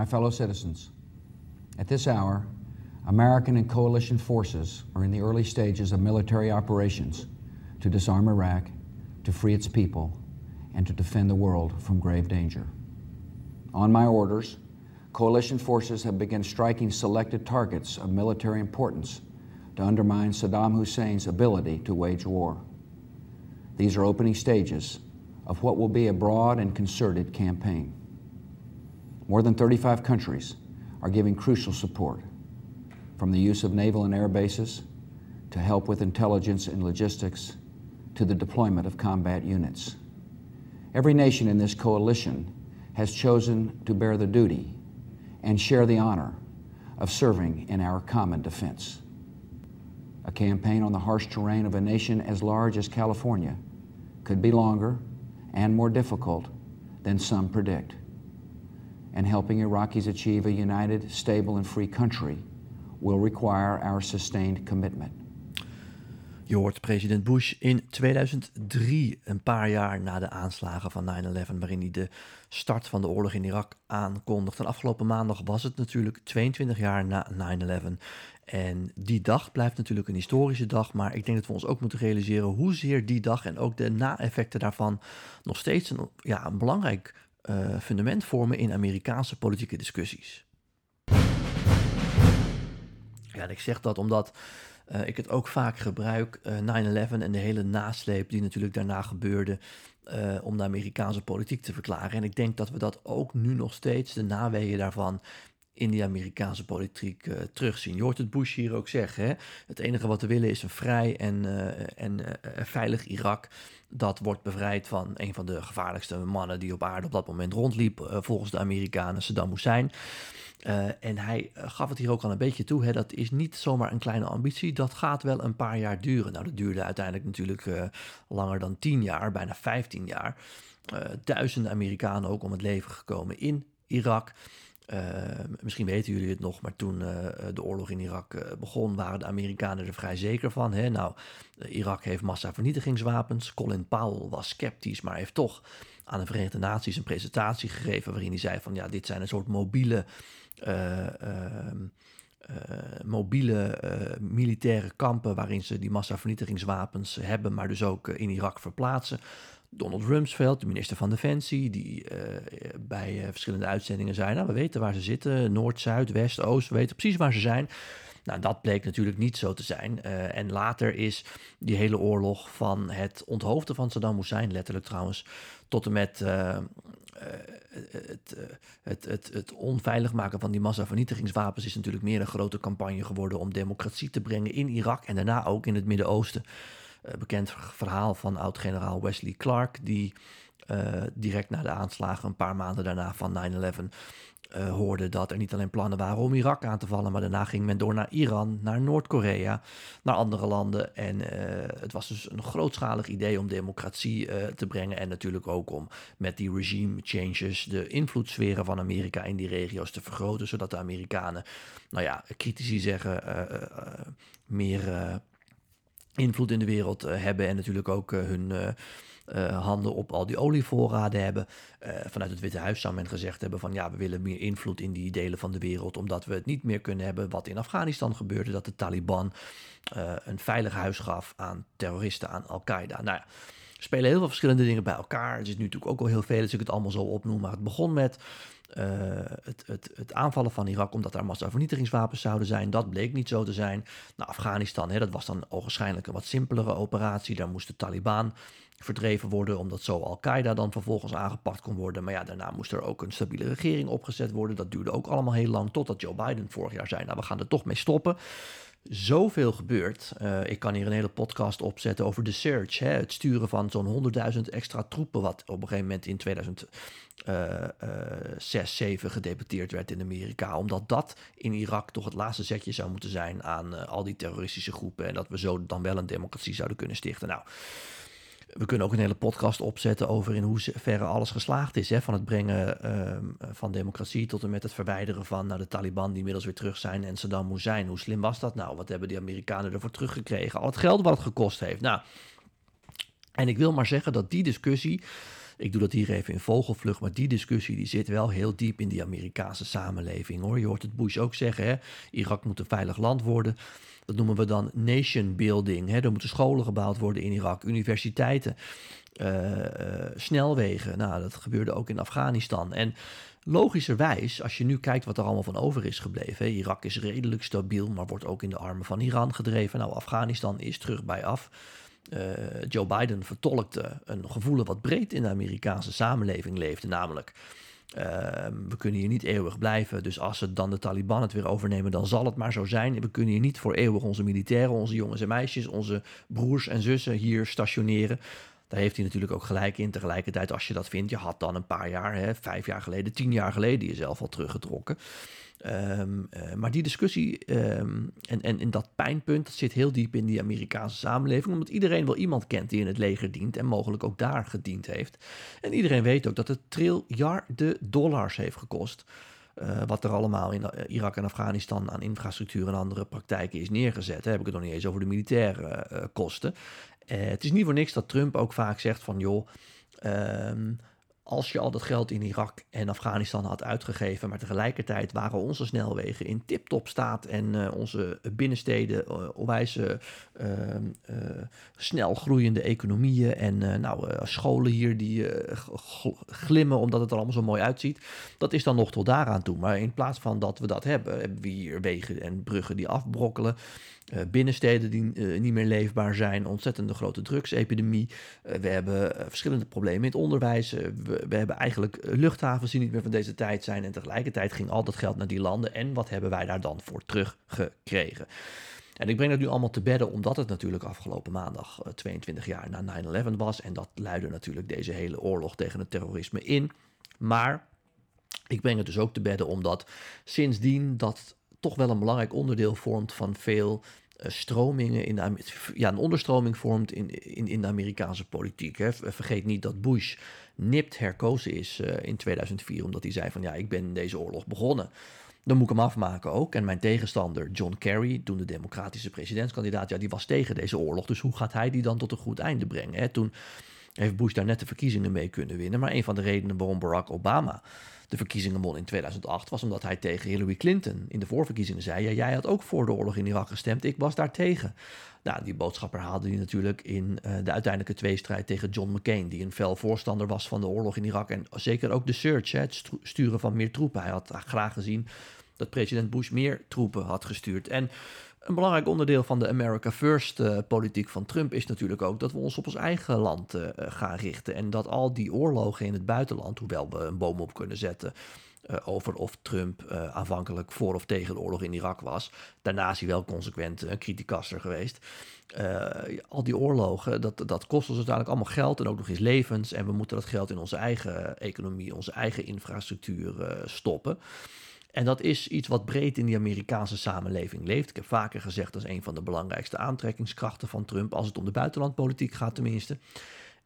my fellow citizens, at this hour, American and coalition forces are in the early stages of military operations to disarm Iraq, to free its people, and to defend the world from grave danger. On my orders, coalition forces have begun striking selected targets of military importance to undermine Saddam Hussein's ability to wage war. These are opening stages of what will be a broad and concerted campaign. More than 35 countries are giving crucial support, from the use of naval and air bases to help with intelligence and logistics to the deployment of combat units. Every nation in this coalition has chosen to bear the duty and share the honor of serving in our common defense. A campaign on the harsh terrain of a nation as large as California could be longer and more difficult than some predict. And helping Iraqis achieve a united, stable, and free country will require our sustained commitment. Je hoort president Bush in 2003, een paar jaar na de aanslagen van 9-11, waarin hij de start van de oorlog in Irak aankondigde. En afgelopen maandag was het natuurlijk 22 jaar na 9-11. En die dag blijft natuurlijk een historische dag, maar ik denk dat we ons ook moeten realiseren hoezeer die dag en ook de na-effecten daarvan nog steeds een, ja, een belangrijk uh, fundament vormen in Amerikaanse politieke discussies. Ja, ik zeg dat omdat uh, ik het ook vaak gebruik, uh, 9-11 en de hele nasleep die natuurlijk daarna gebeurde, om de Amerikaanse politiek te verklaren. En ik denk dat we dat ook nu nog steeds, de nawegen daarvan, in die Amerikaanse politiek uh, terugzien. Je hoort het Bush hier ook zeggen. Hè? Het enige wat we willen is een vrij en, uh, en uh, veilig Irak. Dat wordt bevrijd van een van de gevaarlijkste mannen die op aarde op dat moment rondliep, volgens de Amerikanen, Saddam Hussein. en hij gaf het hier ook al een beetje toe. Hè? Dat is niet zomaar een kleine ambitie. Dat gaat wel een paar jaar duren. Nou, dat duurde uiteindelijk natuurlijk langer dan tien jaar, bijna 15 jaar. duizenden Amerikanen ook om het leven gekomen in Irak. Uh, misschien weten jullie het nog, maar toen uh, de oorlog in Irak begon, waren de Amerikanen er vrij zeker van. Hè? Nou, Irak heeft massavernietigingswapens. Colin Powell was sceptisch, maar heeft toch aan de Verenigde Naties een presentatie gegeven waarin hij zei van ja, dit zijn een soort mobiele. Ehm, mobiele militaire kampen waarin ze die massavernietigingswapens hebben, maar dus ook in Irak verplaatsen. Donald Rumsfeld, de minister van Defensie, die uh, bij uh, verschillende uitzendingen zei: Nou, we weten waar ze zitten, Noord, Zuid, West, Oost, we weten precies waar ze zijn. Nou, dat bleek natuurlijk niet zo te zijn. Uh, en later is die hele oorlog van het onthoofden van Saddam Hussein, letterlijk trouwens, tot en met het, het, het, het, onveilig maken van die massavernietigingswapens is natuurlijk meer een grote campagne geworden om democratie te brengen in Irak en daarna ook in het Midden-Oosten. Uh, bekend verhaal van oud-generaal Wesley Clark, die uh, direct na de aanslagen, een paar maanden daarna van 9-11, uh, eh, hoorde dat er niet alleen plannen waren om Irak aan te vallen, maar daarna ging men door naar Iran, naar Noord-Korea, naar andere landen. En het was dus een grootschalig idee om democratie te brengen en natuurlijk ook om met die regime changes de invloedssferen van Amerika in die regio's te vergroten, zodat de Amerikanen, nou ja, critici zeggen, meer invloed in de wereld uh, hebben en natuurlijk ook uh, hun uh, handen op al die olievoorraden hebben. vanuit het Witte Huis zou men gezegd hebben van ja, we willen meer invloed in die delen van de wereld, omdat we het niet meer kunnen hebben wat in Afghanistan gebeurde, dat de Taliban een veilig huis gaf aan terroristen, aan Al-Qaeda. Nou ja, spelen heel veel verschillende dingen bij elkaar. Er is nu natuurlijk ook al heel veel, als ik het allemaal zo opnoem, maar het begon met uh, het, het, het, aanvallen van Irak omdat daar massavernietigingswapens zouden zijn. Dat bleek niet zo te zijn. Nou, Afghanistan, hè, dat was dan ogenschijnlijk een wat simpelere operatie. Daar moest de Taliban verdreven worden, omdat zo Al-Qaeda dan vervolgens aangepakt kon worden. Maar ja, daarna moest er ook een stabiele regering opgezet worden. Dat duurde ook allemaal heel lang, totdat Joe Biden vorig jaar zei, nou, we gaan er toch mee stoppen zoveel gebeurt. Uh, ik kan hier een hele podcast opzetten over de search. Hè, het sturen van zo'n 100.000 extra troepen, wat op een gegeven moment in 2006, uh, 2007 gedeputeerd werd in Amerika. Omdat dat in Irak toch het laatste zetje zou moeten zijn aan uh, al die terroristische groepen. En dat we zo dan wel een democratie zouden kunnen stichten. Nou, we kunnen ook een hele podcast opzetten over in hoeverre alles geslaagd is. Hè? Van het brengen uh, van democratie tot en met het verwijderen van nou, de Taliban die inmiddels weer terug zijn en Saddam Hussein. Hoe slim was dat nou? Wat hebben die Amerikanen ervoor teruggekregen? Al het geld wat het gekost heeft. Nou, en ik wil maar zeggen dat die discussie Ik doe dat hier even in vogelvlucht, maar die discussie die zit wel heel diep in die Amerikaanse samenleving hoor. Je hoort het Bush ook zeggen, hè? Irak moet een veilig land worden. Dat noemen we dan nation building. Hè? Er moeten scholen gebouwd worden in Irak, universiteiten, uh, snelwegen. Nou, dat gebeurde ook in Afghanistan. En logischerwijs, als je nu kijkt wat er allemaal van over is gebleven. Irak is redelijk stabiel, maar wordt ook in de armen van Iran gedreven. Nou, Afghanistan is terug bij af. Uh, Joe Biden vertolkte een gevoel wat breed in de Amerikaanse samenleving leefde, namelijk Ehm, we kunnen hier niet eeuwig blijven. Dus als het dan de Taliban het weer overnemen, dan zal het maar zo zijn. We kunnen hier niet voor eeuwig onze militairen, onze jongens en meisjes, onze broers en zussen hier stationeren. Daar heeft hij natuurlijk ook gelijk in. Tegelijkertijd, als je dat vindt, je had dan een paar jaar, hè, vijf jaar geleden, tien jaar geleden, jezelf al teruggetrokken. Um, uh, maar die discussie um, en, en, en dat pijnpunt, dat zit heel diep in die Amerikaanse samenleving, omdat iedereen wel iemand kent die in het leger dient en mogelijk ook daar gediend heeft. En iedereen weet ook dat het triljarden dollars heeft gekost. Uh, wat er allemaal in uh, Irak en Afghanistan aan infrastructuur en andere praktijken is neergezet. Daar heb ik het nog niet eens over de militaire kosten. het is niet voor niks dat Trump ook vaak zegt van joh, um, als je al dat geld in Irak en Afghanistan had uitgegeven, maar tegelijkertijd waren onze snelwegen in tip-top staat en uh, onze binnensteden uh, onwijs uh, snel groeiende economieën en nou, scholen hier die glimmen omdat het er allemaal zo mooi uitziet. Dat is dan nog tot daaraan toe. Maar in plaats van dat we dat hebben, hebben we hier wegen en bruggen die afbrokkelen. Uh, binnensteden die uh, niet meer leefbaar zijn, ontzettende grote drugsepidemie. Uh, we hebben verschillende problemen in het onderwijs. We, we, hebben eigenlijk luchthavens die niet meer van deze tijd zijn. En tegelijkertijd ging al dat geld naar die landen. En wat hebben wij daar dan voor teruggekregen? En ik breng dat nu allemaal te bedden, omdat het natuurlijk afgelopen maandag 22 jaar na 9-11 was. En dat luidde natuurlijk deze hele oorlog tegen het terrorisme in. Maar ik breng het dus ook te bedden, omdat sindsdien dat toch wel een belangrijk onderdeel vormt van veel stromingen in ja, een onderstroming vormt in, in, in de Amerikaanse politiek. Hè. Vergeet niet dat Bush nipt herkozen is uh, in 2004, omdat hij zei van ja, ik ben deze oorlog begonnen. Dan moet ik hem afmaken ook. En mijn tegenstander John Kerry, toen de democratische presidentskandidaat, ja, die was tegen deze oorlog. Dus hoe gaat hij die dan tot een goed einde brengen? Hè? Toen heeft Bush daar net de verkiezingen mee kunnen winnen. Maar een van de redenen waarom Barack Obama de verkiezingen won in 2008 was omdat hij tegen Hillary Clinton in de voorverkiezingen zei: ja, jij had ook voor de oorlog in Irak gestemd, ik was daar tegen. Nou, die boodschap herhaalde hij natuurlijk in uh, de uiteindelijke tweestrijd tegen John McCain, die een fel voorstander was van de oorlog in Irak en zeker ook de surge, het sturen van meer troepen. Hij had graag gezien dat president Bush meer troepen had gestuurd. En een belangrijk onderdeel van de America First uh, politiek van Trump is natuurlijk ook dat we ons op ons eigen land uh, gaan richten. En dat al die oorlogen in het buitenland, hoewel we een boom op kunnen zetten over of Trump aanvankelijk voor of tegen de oorlog in Irak was. Daarna is hij wel consequent een criticaster geweest. al die oorlogen, dat, dat kost ons uiteindelijk allemaal geld en ook nog eens levens. En we moeten dat geld in onze eigen economie, onze eigen infrastructuur stoppen. En dat is iets wat breed in die Amerikaanse samenleving leeft. Ik heb vaker gezegd, dat is een van de belangrijkste aantrekkingskrachten van Trump, als het om de buitenlandpolitiek gaat tenminste.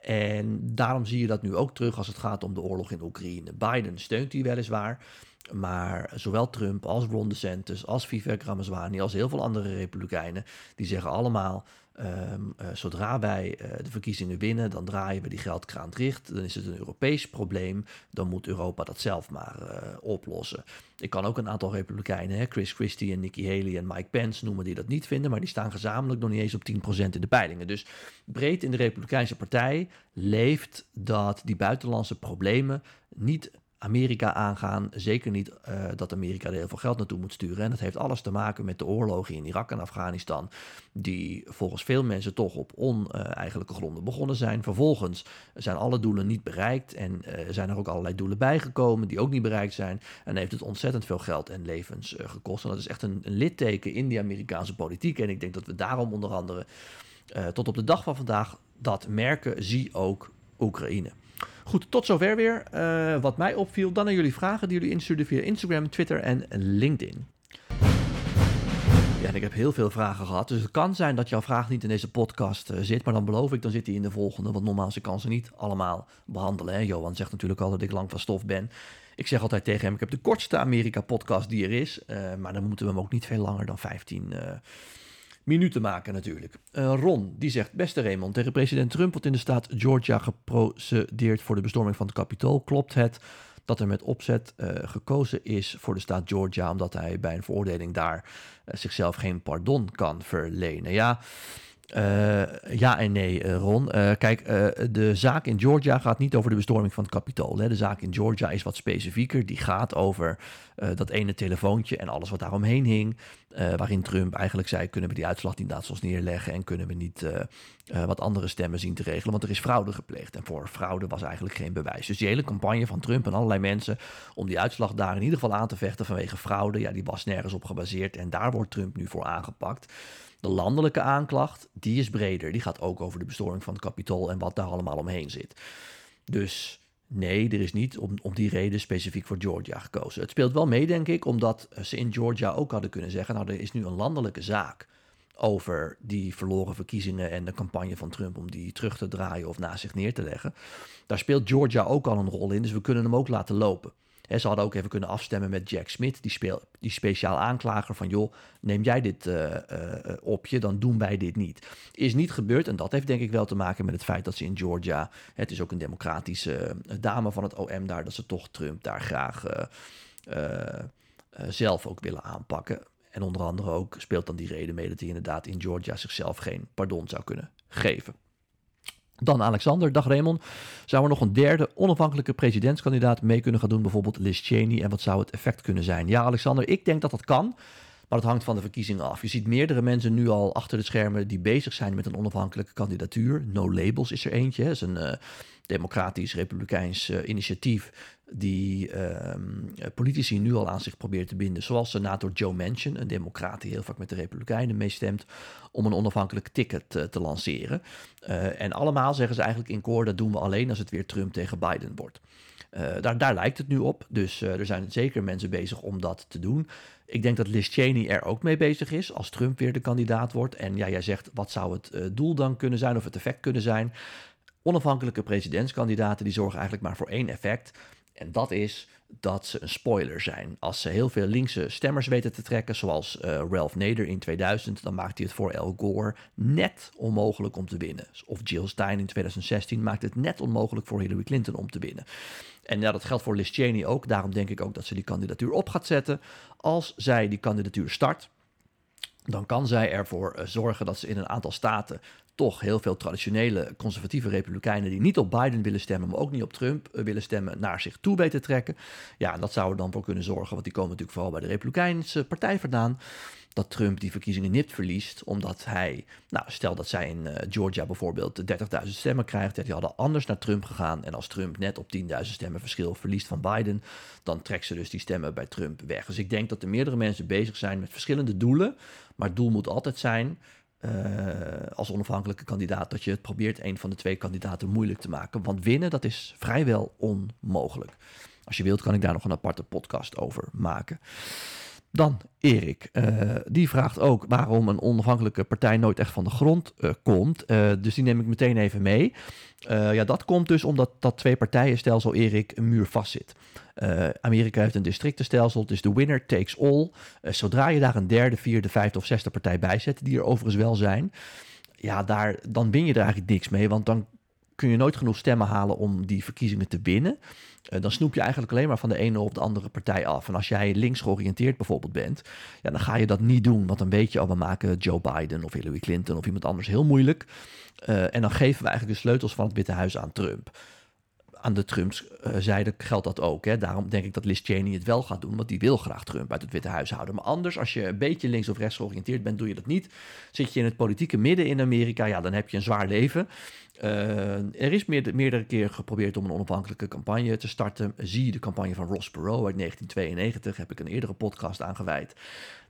En daarom zie je dat nu ook terug als het gaat om de oorlog in Oekraïne. Biden steunt die weliswaar, maar zowel Trump als Ron DeSantis, als Vivek Ramaswamy, als heel veel andere republikeinen, die zeggen allemaal, um, uh, zodra wij uh, de verkiezingen winnen, dan draaien we die geldkraan dicht. Dan is het een Europees probleem, dan moet Europa dat zelf maar uh, oplossen. Ik kan ook een aantal republikeinen, hè, Chris Christie en Nikki Haley en Mike Pence noemen, die dat niet vinden, maar die staan gezamenlijk nog niet eens op 10% in de peilingen. Dus breed in de Republikeinse Partij leeft dat die buitenlandse problemen niet Amerika aangaan. Zeker niet uh, dat Amerika er heel veel geld naartoe moet sturen. En dat heeft alles te maken met de oorlogen in Irak en Afghanistan. Die volgens veel mensen toch op oneigenlijke gronden begonnen zijn. Vervolgens zijn alle doelen niet bereikt. En uh, zijn er ook allerlei doelen bijgekomen die ook niet bereikt zijn. En heeft het ontzettend veel geld en levens uh, gekost. En dat is echt een, een, litteken in die Amerikaanse politiek. En ik denk dat we daarom onder andere tot op de dag van vandaag dat merken. Zie ook Oekraïne. Goed, tot zover weer. Uh, wat mij opviel. Dan naar jullie vragen die jullie instuurden via Instagram, Twitter en LinkedIn. Ja, en ik heb heel veel vragen gehad. Dus het kan zijn dat jouw vraag niet in deze podcast uh, zit. Maar dan beloof ik, dan zit hij in de volgende. Want normaal kan ze niet allemaal behandelen. Hè? Johan zegt natuurlijk al dat ik lang van stof ben. Ik zeg altijd tegen hem, ik heb de kortste Amerika-podcast die er is. Uh, maar dan moeten we hem ook niet veel langer dan 15 minuten maken natuurlijk. Uh, Ron, die zegt, beste Raymond, tegen president Trump wordt in de staat Georgia geprocedeerd voor de bestorming van het kapitool. Klopt het dat er met opzet uh, gekozen is voor de staat Georgia, omdat hij bij een veroordeling daar uh, zichzelf geen pardon kan verlenen? Ja, uh, ja en nee, uh, Ron. Uh, kijk, de zaak in Georgia gaat niet over de bestorming van het kapitool. De zaak in Georgia is wat specifieker. Die gaat over dat ene telefoontje en alles wat daaromheen hing. waarin Trump eigenlijk zei: kunnen we die uitslagdienstels neerleggen en kunnen we niet wat andere stemmen zien te regelen? Want er is fraude gepleegd. En voor fraude was eigenlijk geen bewijs. Dus die hele campagne van Trump en allerlei mensen om die uitslag daar in ieder geval aan te vechten vanwege fraude, ja, die was nergens op gebaseerd. En daar wordt Trump nu voor aangepakt. De landelijke aanklacht, die is breder. Die gaat ook over de bestorming van het kapitool en wat daar allemaal omheen zit. Dus nee, er is niet om, om die reden specifiek voor Georgia gekozen. Het speelt wel mee, denk ik, omdat ze in Georgia ook hadden kunnen zeggen: Nou, er is nu een landelijke zaak over die verloren verkiezingen en de campagne van Trump om die terug te draaien of naast zich neer te leggen. Daar speelt Georgia ook al een rol in, dus we kunnen hem ook laten lopen. Ze hadden ook even kunnen afstemmen met Jack Smith, die, speel, die speciaal aanklager van joh, neem jij dit uh, op je, dan doen wij dit niet. Is niet gebeurd en dat heeft denk ik wel te maken met het feit dat ze in Georgia, het is ook een democratische dame van het OM daar, dat ze toch Trump daar graag zelf ook willen aanpakken. En onder andere ook speelt dan die reden mee dat hij inderdaad in Georgia zichzelf geen pardon zou kunnen geven. Dan Alexander, dag Raymond. Zou er nog een derde onafhankelijke presidentskandidaat mee kunnen gaan doen, bijvoorbeeld Liz Cheney? En wat zou het effect kunnen zijn? Ja, Alexander, ik denk dat dat kan. Maar het hangt van de verkiezingen af. Je ziet meerdere mensen nu al achter de schermen die bezig zijn met een onafhankelijke kandidatuur. No Labels is er eentje. Dat is een uh, democratisch-republikeins uh, initiatief die uh, politici nu al aan zich probeert te binden. Zoals senator Joe Manchin, een democraat die heel vaak met de Republikeinen meestemt, om een onafhankelijk ticket te, te lanceren. En allemaal zeggen ze eigenlijk in koor, dat doen we alleen als het weer Trump tegen Biden wordt. Uh, daar, daar, lijkt het nu op. Dus uh, er zijn zeker mensen bezig om dat te doen. Ik denk dat Liz Cheney er ook mee bezig is als Trump weer de kandidaat wordt. En ja, jij zegt, wat zou het uh, doel dan kunnen zijn of het effect kunnen zijn? Onafhankelijke presidentskandidaten die zorgen eigenlijk maar voor één effect. En dat is dat ze een spoiler zijn. Als ze heel veel linkse stemmers weten te trekken, zoals uh, Ralph Nader in 2000, dan maakt hij het voor Al Gore net onmogelijk om te winnen. Of Jill Stein in 2016 maakt het net onmogelijk voor Hillary Clinton om te winnen. En ja, dat geldt voor Liz Cheney ook. Daarom denk ik ook dat ze die kandidatuur op gaat zetten. Als zij die kandidatuur start, dan kan zij ervoor uh, zorgen dat ze in een aantal staten toch heel veel traditionele conservatieve republikeinen die niet op Biden willen stemmen, maar ook niet op Trump uh, willen stemmen, naar zich toe weten trekken. Ja, en dat zou er dan voor kunnen zorgen, want die komen natuurlijk vooral bij de Republikeinse partij vandaan dat Trump die verkiezingen nipt verliest, omdat hij, nou stel dat zij in uh, Georgia bijvoorbeeld 30.000 stemmen krijgt, die hadden anders naar Trump gegaan. En als Trump net op 10.000 stemmen verschil verliest van Biden, dan trekt ze dus die stemmen bij Trump weg. Dus ik denk dat er meerdere mensen bezig zijn met verschillende doelen, maar het doel moet altijd zijn uh, als onafhankelijke kandidaat dat je het probeert een van de twee kandidaten moeilijk te maken. Want winnen, dat is vrijwel onmogelijk. Als je wilt, kan ik daar nog een aparte podcast over maken. Dan Erik. Uh, die vraagt ook waarom een onafhankelijke partij nooit echt van de grond uh, komt. Uh, dus die neem ik meteen even mee. ja, dat komt dus omdat dat twee partijenstelsel, Erik, een muur vastzit. Amerika heeft een districtenstelsel, is de winner takes all. zodra je daar een derde, vierde, vijfde of zesde partij bij zet, die er overigens wel zijn, ja, daar, dan win je er eigenlijk niks mee, want dan kun je nooit genoeg stemmen halen om die verkiezingen te winnen. Uh, dan snoep je eigenlijk alleen maar van de ene of de andere partij af. En als jij links georiënteerd bijvoorbeeld bent, ja, dan ga je dat niet doen. Want dan weet je al, we maken Joe Biden of Hillary Clinton of iemand anders heel moeilijk. Uh, en dan geven we eigenlijk de sleutels van het Witte Huis aan Trump. Aan de Trumps uh, zijde geldt dat ook. Hè. Daarom denk ik dat Liz Cheney het wel gaat doen, want die wil graag Trump uit het Witte Huis houden. Maar anders, als je een beetje links of rechts georiënteerd bent, doe je dat niet. Zit je in het politieke midden in Amerika, ja, dan heb je een zwaar leven. Uh, er is meer, meerdere keer geprobeerd om een onafhankelijke campagne te starten. Zie de campagne van Ross Perot uit 1992, heb ik een eerdere podcast aangeweid.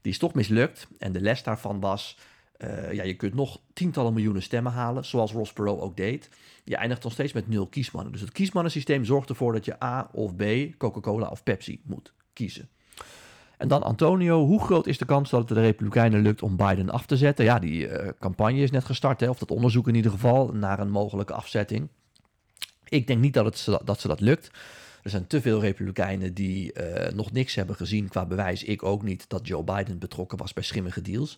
Die is toch mislukt en de les daarvan was... Uh, ja, je kunt nog tientallen miljoenen stemmen halen, zoals Ross Perot ook deed. Je eindigt nog steeds met nul kiesmannen. Dus het kiesmannensysteem zorgt ervoor dat je A of B, Coca-Cola of Pepsi moet kiezen. En dan Antonio, hoe groot is de kans dat het de Republikeinen lukt om Biden af te zetten? Ja, die uh, campagne is net gestart, hè, of dat onderzoek in ieder geval, naar een mogelijke afzetting. Ik denk niet dat, het, dat ze dat lukt. Er zijn te veel Republikeinen die uh, nog niks hebben gezien qua bewijs. Ik ook niet dat Joe Biden betrokken was bij schimmige deals.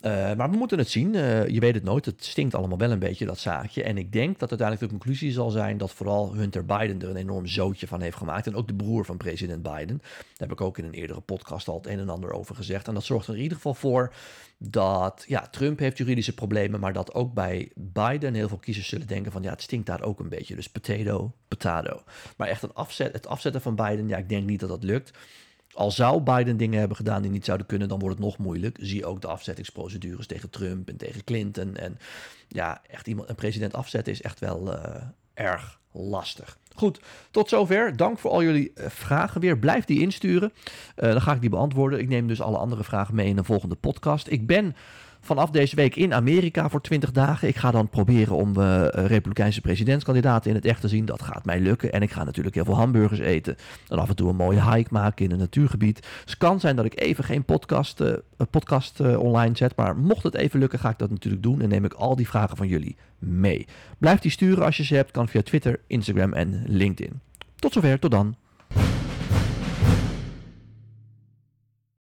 Uh, maar we moeten het zien. Uh, je weet het nooit. Het stinkt allemaal wel een beetje, dat zaakje. En ik denk dat uiteindelijk de conclusie zal zijn dat vooral Hunter Biden er een enorm zootje van heeft gemaakt. En ook de broer van president Biden. Daar heb ik ook in een eerdere podcast al het een en ander over gezegd. En dat zorgt er in ieder geval voor dat ja, Trump heeft juridische problemen, maar dat ook bij Biden heel veel kiezers zullen denken van ja, het stinkt daar ook een beetje. Dus potato, potato. Maar echt een afzet, het afzetten van Biden, ja, ik denk niet dat dat lukt. Al zou Biden dingen hebben gedaan die niet zouden kunnen, dan wordt het nog moeilijk. Zie ook de afzettingsprocedures tegen Trump en tegen Clinton. En ja, echt iemand, een president afzetten is echt wel uh, erg lastig. Goed, tot zover. Dank voor al jullie uh, vragen weer. Blijf die insturen. Uh, dan ga ik die beantwoorden. Ik neem dus alle andere vragen mee in een volgende podcast. Ik ben vanaf deze week in Amerika voor 20 dagen. Ik ga dan proberen om uh, Republikeinse presidentskandidaten in het echt te zien. Dat gaat mij lukken. En ik ga natuurlijk heel veel hamburgers eten. En af en toe een mooie hike maken in een natuurgebied. Dus het kan zijn dat ik even geen podcast, uh, podcast uh, online zet. Maar mocht het even lukken, ga ik dat natuurlijk doen. En neem ik al die vragen van jullie mee. Blijf die sturen als je ze hebt. Kan via Twitter, Instagram en LinkedIn. Tot zover, tot dan.